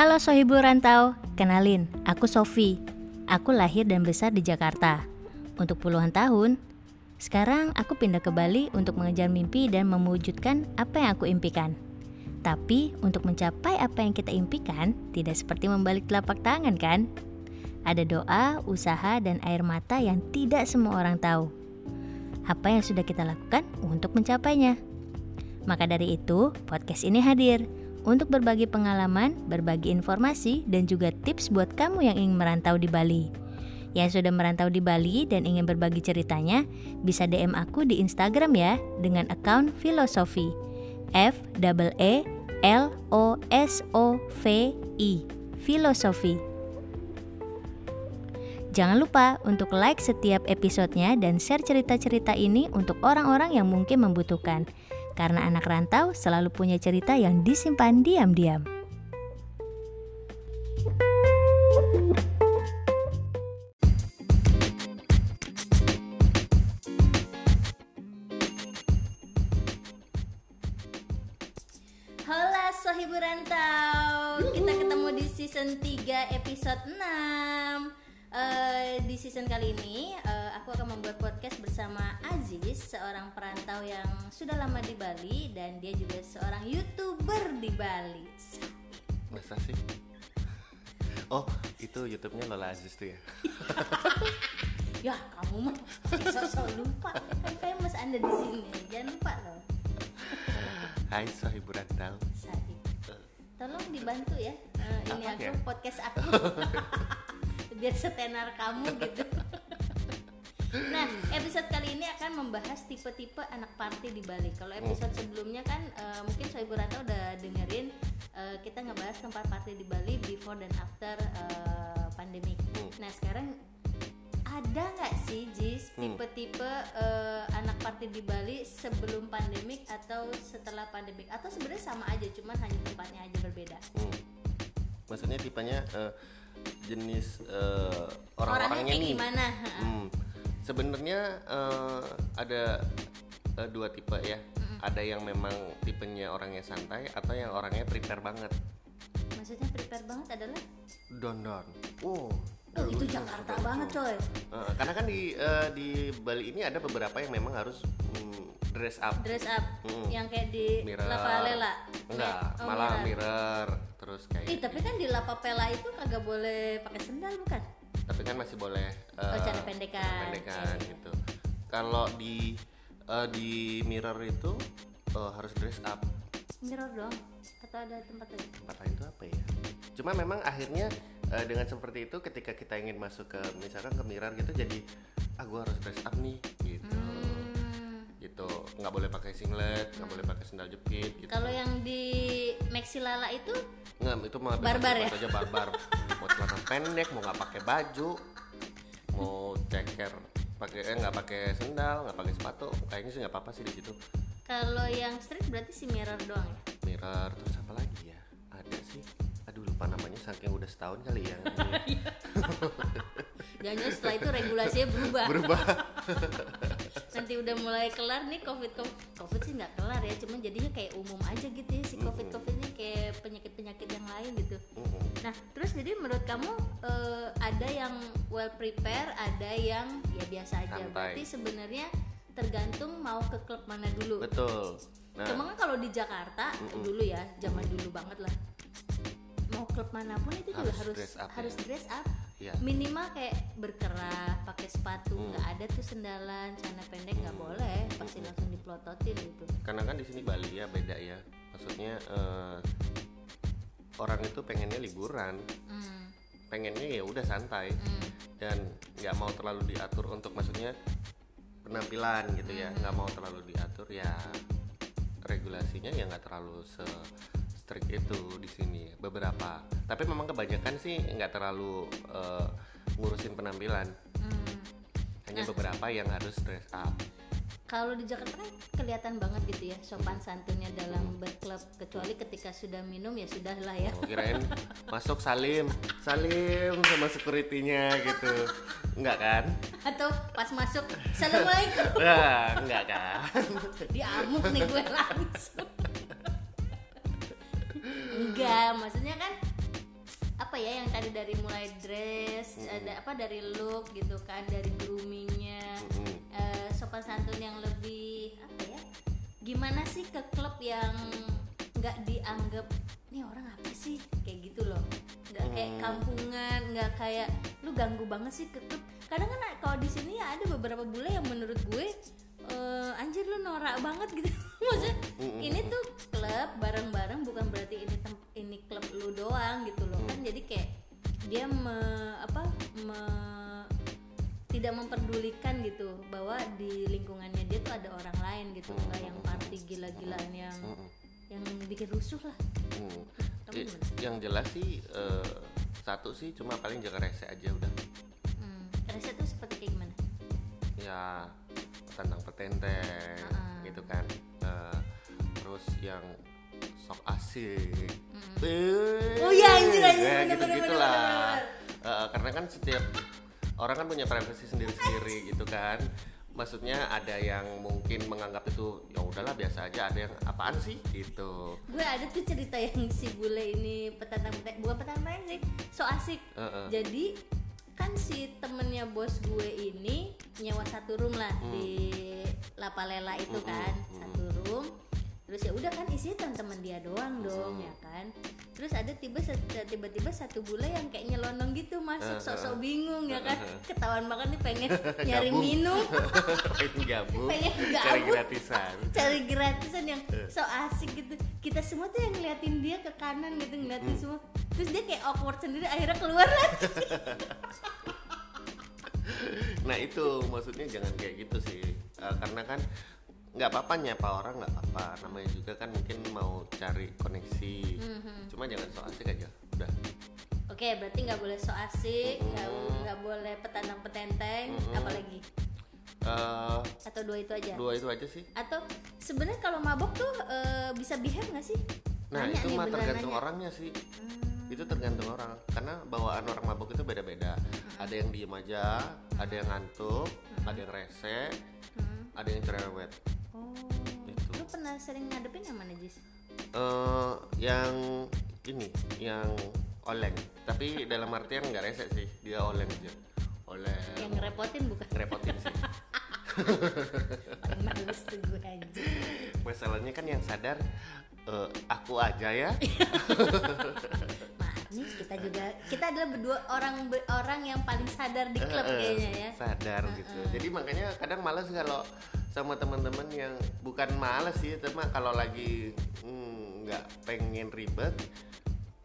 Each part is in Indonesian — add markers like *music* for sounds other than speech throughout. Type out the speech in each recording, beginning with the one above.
Halo Sohibu Rantau, kenalin, aku Sofi. Aku lahir dan besar di Jakarta. Untuk puluhan tahun, sekarang aku pindah ke Bali untuk mengejar mimpi dan mewujudkan apa yang aku impikan. Tapi untuk mencapai apa yang kita impikan, tidak seperti membalik telapak tangan kan? Ada doa, usaha, dan air mata yang tidak semua orang tahu. Apa yang sudah kita lakukan untuk mencapainya? Maka dari itu, podcast ini hadir untuk berbagi pengalaman, berbagi informasi, dan juga tips buat kamu yang ingin merantau di Bali. Yang sudah merantau di Bali dan ingin berbagi ceritanya, bisa DM aku di Instagram ya dengan account filosofi. F double E L O S O V I. Filosofi. Jangan lupa untuk like setiap episodenya dan share cerita-cerita ini untuk orang-orang yang mungkin membutuhkan. Karena anak rantau selalu punya cerita yang disimpan diam-diam. Hola Rantau Kita ketemu di season 3 episode 6 Eh, Di season kali ini eh, Aku akan membuat podcast bersama Aziz Seorang perantau yang sudah lama di Bali Dan dia juga seorang youtuber di Bali. Masa sih? Oh, itu YouTube-nya Lola Aziz tuh ya? *laughs* Ya kamu mah sosok lupa. Kan famous anda di sini. Jangan lupa loh. Hai Sahib. Tolong dibantu ya. Eh, Ini Apa aku ya? podcast aku. *laughs* Biar setenar kamu gitu Nah, episode kali ini akan membahas tipe-tipe anak party di Bali. Kalau episode sebelumnya kan eh, mungkin Soibu Ranta udah dengerin eh, kita ngebahas tempat party di Bali before dan after eh, pandemic. Hmm. Nah, sekarang ada nggak sih Jis Hmm. tipe-tipe eh, anak party di Bali sebelum pandemik atau setelah pandemik atau sebenarnya sama aja cuman hanya tempatnya aja berbeda. hmm. Maksudnya tipenya eh, jenis Orangnya orang-orangnya nih gimana? Hmm. Sebenarnya eh, ada eh, dua tipe ya. Ada yang memang tipenya orangnya santai Atau yang orangnya prepare banget. Maksudnya prepare banget adalah? Don don. Oh, Oh itu Jakarta banget coy. Eh, karena kan di eh, di Bali ini ada beberapa yang memang harus mm, dress up. Dress up. Mm. yang kayak di mirror. Lapa Lela. enggak Oh, malah mirror. mirror terus kayak Ih, tapi kan di Lapa Pela itu kagak boleh pakai sendal bukan? Tapi kan masih boleh Oh, eh, pendekan. pendekan Iya. gitu kalau di eh, di mirror itu eh, harus dress up Mirror dong. Atau ada tempat lain? tempat lain itu apa ya cuma memang akhirnya eh, dengan seperti itu ketika kita ingin masuk ke misalkan ke mirror gitu jadi ah gua harus dress up nih gitu Hmm. Gitu nggak boleh pakai singlet nggak boleh pakai sendal jepit gitu Kalau yang di Maxi Lala itu Nggak, itu mah Barbar ya? aja barbar. mau celana pendek, mau nggak pakai baju, mau ceker, pakai eh nggak pakai sendal, nggak pakai sepatu, kayaknya sih nggak apa-apa sih di situ. kalau yang street berarti si mirror doang ya? Mirror terus apa lagi ya? Ada sih. Aduh lupa namanya saking udah setahun kali ya. *laughs* Jangan setelah itu regulasinya berubah. Berubah. *laughs* Nanti udah mulai kelar nih covid covid, COVID sih nggak kelar ya, cuman jadinya kayak umum aja gitu ya si covid covidnya kayak penyakit penyakit yang lain gitu. Nah, terus jadi menurut kamu eh, ada yang well prepare, ada yang ya biasa aja. Santai. Berarti sebenarnya tergantung mau ke klub mana dulu. Betul. Nah, Cuma kan kalau di Jakarta dulu ya, zaman dulu banget lah. Mau klub mana pun itu juga Harus harus dress up harus ya. dress up. Ya. Minimal kayak berkerah, pakai sepatu, Hmm. nggak ada tuh sendalan, celana pendek nggak boleh, pasti langsung diplototin gitu. Karena kan di sini Bali ya beda ya. Maksudnya eh, orang itu pengennya liburan, Hmm, pengennya ya udah santai. hmm. dan nggak mau terlalu diatur untuk maksudnya penampilan gitu ya nggak mau terlalu diatur ya regulasinya ya nggak terlalu se strict itu di sini beberapa. Tapi memang kebanyakan sih nggak terlalu eh, ngurusin penampilan. Hmm. hanya beberapa yang harus dress up. Kalau di Jakarta kan kelihatan banget gitu ya sopan santunnya dalam berklub. Kecuali ketika sudah minum ya sudahlah ya. oh, kirain masuk salim. Salim sama securitynya gitu. Nggak kan? Atau pas masuk assalamualaikum. Wah, nggak kan? Diamuk nih gue langsung. Enggak, maksudnya kan apa ya yang tadi dari mulai dress ada apa dari look gitu kan dari groomingnya Mm-mm. eh, sopan santun yang lebih apa ya gimana sih ke klub yang nggak dianggap nih orang apa sih? Kayak gitu loh. Nggak kayak Hmm. kampungan nggak kayak lu ganggu banget sih ke klub. Kadang kan kalau di sini ya ada beberapa bule yang menurut gue eh, anjir lu norak banget *laughs* gitu. Maksudnya ini tuh rusuh lah. Hmm. Kamu yang jelas sih eh, satu sih cuma paling jaga rese aja udah. Hmm. Rese tuh seperti kayak gimana? Ya tentang petenteng Ah. gitu kan. Eh, terus yang sok asik. Mm. Eh, Oh iya, anjir, anjir, ya, gitu gitulah karena kan setiap orang kan punya privasi sendiri sendiri gitu kan maksudnya ada yang mungkin menganggap itu ya udahlah biasa aja ada yang apaan sih? Gitu. Gue ada tuh cerita yang si bule ini petantang petantang bukan petantang sih so asik. Heeh. jadi kan si temennya bos gue ini nyewa satu room lah di Lapalela itu Mm-mm, kan mm-mm. satu room. Terus ya udah kan isinya teman-teman dia doang dong ya kan terus ada tiba tiba-tiba satu bule yang kayak nyelonong gitu masuk Uh-uh. sok-sok bingung ya kan Uh-uh. ketahuan banget nih pengen *laughs* nyari Gabung. minum *laughs* pengen gabung Pengen cari gabung. gratisan cari gratisan yang Eh. so asik gitu kita semua tuh yang ngeliatin dia ke kanan gitu ngeliatin Hmm. semua terus dia kayak awkward sendiri akhirnya keluar lagi *laughs* nah itu maksudnya jangan kayak gitu sih Eh, karena kan nggak apa-apa nyapa orang nggak apa-apa namanya juga kan mungkin mau cari koneksi Mhm. cuma jangan so asik aja udah oke berarti nggak boleh so asik nggak Mm-mm. nggak boleh petantang petenteng Mm-mm. apalagi Eh, atau dua itu aja dua itu aja sih atau sebenarnya kalau mabok tuh eh, bisa behave nggak sih nah Nanya itu mah tergantung nanya. orangnya sih Hmm. itu tergantung orang karena bawaan orang mabuk itu beda-beda ada yang diem aja ada yang ngantuk ada yang rese Hmm. ada yang cerewet pernah sering ngadepin yang mana Jis? eh yang ini yang oleng. Tapi *laughs* dalam artian nggak rese sih dia oleng aja. Oleng. Yang ngerepotin bukan? Ngerepotin sih. *laughs* Males tuh gue aja masalahnya kan yang sadar eh, aku aja ya. *laughs* Maaf nih kita juga kita adalah berdua orang orang yang paling sadar di klub eh, kayaknya ya. sadar gitu. Jadi makanya kadang males kalau sama teman-teman yang bukan males sih cuma kalau lagi hmm, nggak pengen ribet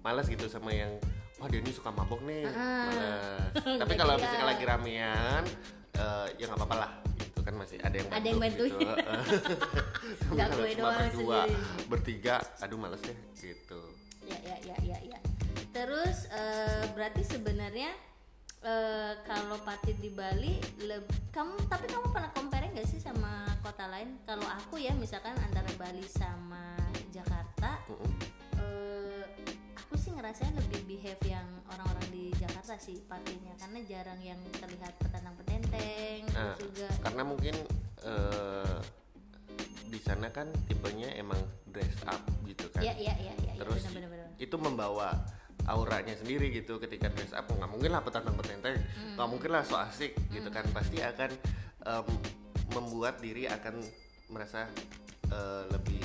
males gitu sama yang wah dia ini suka mabok nih males *laughs* tapi kalau misalnya lagi ramean eh, ya nggak apa-apa lah itu kan masih ada yang Ada yang bantu gitu. *laughs* *laughs* Nggak gue cuma doang berdua sendiri. bertiga aduh males deh gitu Ya ya ya ya ya. Terus eh, berarti sebenarnya eh, kalau party di Bali kamu tapi kamu pernah compare nggak sih sama kota lain? Kalau aku ya misalkan antara Bali sama Jakarta Mm-mm. eh, aku sih ngerasain lebih behave yang orang-orang di Jakarta sih partinya karena jarang yang terlihat petantang petenteng Nah, juga karena mungkin eh, di sana kan tipenya emang dress up gitu kan ya ya ya ya, ya terus benar, benar, benar. itu membawa auranya sendiri gitu ketika dress up. Nggak mungkin lah petantang petenteng. Hmm. nggak mungkin lah so asik gitu kan. Pasti akan em, membuat diri akan merasa eh, lebih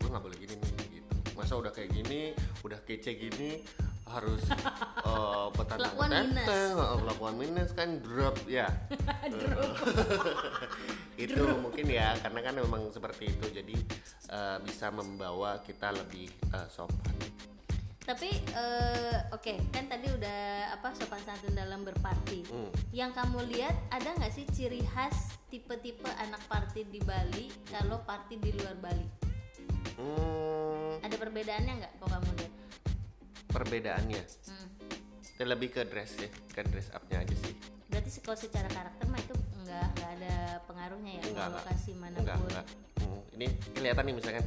gue nggak boleh gini nih gitu. Masa udah kayak gini udah kece gini harus *laughs* eh, petantang petenteng minus kan drop ya. *laughs* *laughs* Itu mungkin ya karena kan memang seperti itu. Jadi eh, bisa membawa kita lebih eh, sopan tapi eh, oke kan tadi udah apa sopan santun dalam berparti. Hmm. yang kamu lihat ada nggak sih ciri khas tipe-tipe anak party di Bali kalau party di luar Bali? Hmm, ada perbedaannya nggak kalau kamu lihat? Perbedaannya? Hmm. lebih ke dress ya ke dress upnya aja sih. Berarti kalau secara karakter mah itu nggak nggak ada pengaruhnya ya? Enggak, enggak. lokasi enggak mana pun enggak Hmm, ini kelihatan nih misalkan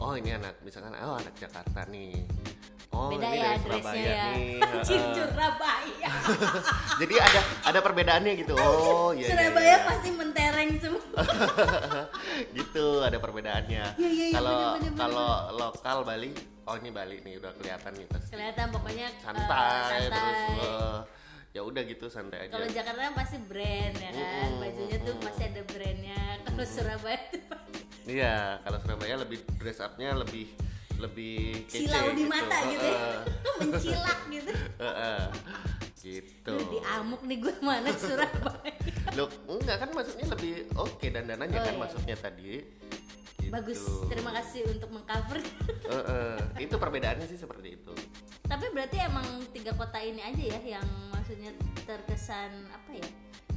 oh ini anak misalkan oh anak Jakarta nih oh beda ini ya dari dressnya Surabaya ya nih. *laughs* Surabaya *laughs* jadi ada ada perbedaannya gitu oh iya iya, Surabaya iya. pasti mentereng semua *laughs* gitu ada perbedaannya Iya, iya, kalau bener, bener. kalau lokal Bali oh ini Bali nih udah kelihatan nih pasti kelihatan pokoknya eh, santai, terus santai. eh, ya udah gitu santai aja Kalau Jakarta kan pasti brand ya kan, Mm-mm, bajunya tuh mm-mm. pasti ada brandnya. Kalau Surabaya tuh iya kalau Surabaya lebih dress upnya lebih lebih kece silau di mata gitu, ya, *laughs* mencilak gitu. gitu di amuk nih gue mana Surabaya. Loh, enggak kan maksudnya lebih oke dandanannya Oh, kan iya. maksudnya tadi Gitu. Bagus, terima kasih untuk mengcover. *laughs* Heeh, itu perbedaannya sih seperti itu Tapi berarti emang tiga kota ini aja ya yang maksudnya terkesan apa ya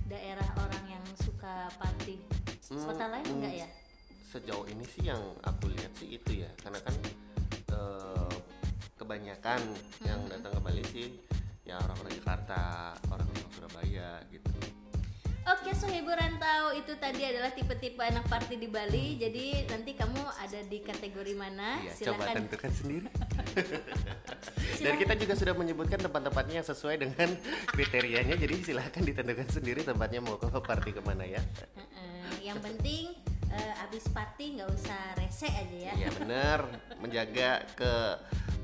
daerah orang yang suka party. Kota Hmm, lain hmm. enggak ya? sejauh ini sih yang aku lihat sih itu ya karena kan eh, kebanyakan yang Hmm. datang ke Bali sih ya orang-orang Jakarta orang-orang Surabaya gitu Oke, so hiburan tahu itu tadi adalah tipe-tipe anak party di Bali. Jadi nanti kamu ada di kategori mana? ya coba Silakan. tentukan sendiri *laughs* dan kita juga sudah menyebutkan tempat-tempatnya yang sesuai dengan *laughs* kriterianya jadi silahkan ditentukan sendiri tempatnya mau ke party ke mana ya yang penting eh, abis party nggak usah rese aja ya. Iya benar menjaga ke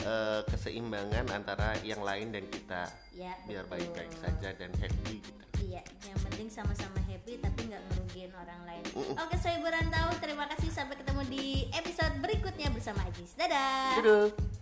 eh, keseimbangan antara yang lain dan kita Ya, biar baik-baik saja dan happy gitu. Iya, yang penting sama-sama happy tapi nggak ngerugiin orang lain. Mm-mm. Oke, so hiburan tahu. Terima kasih sampai ketemu di episode berikutnya bersama Ajis. Dadah. Dadah.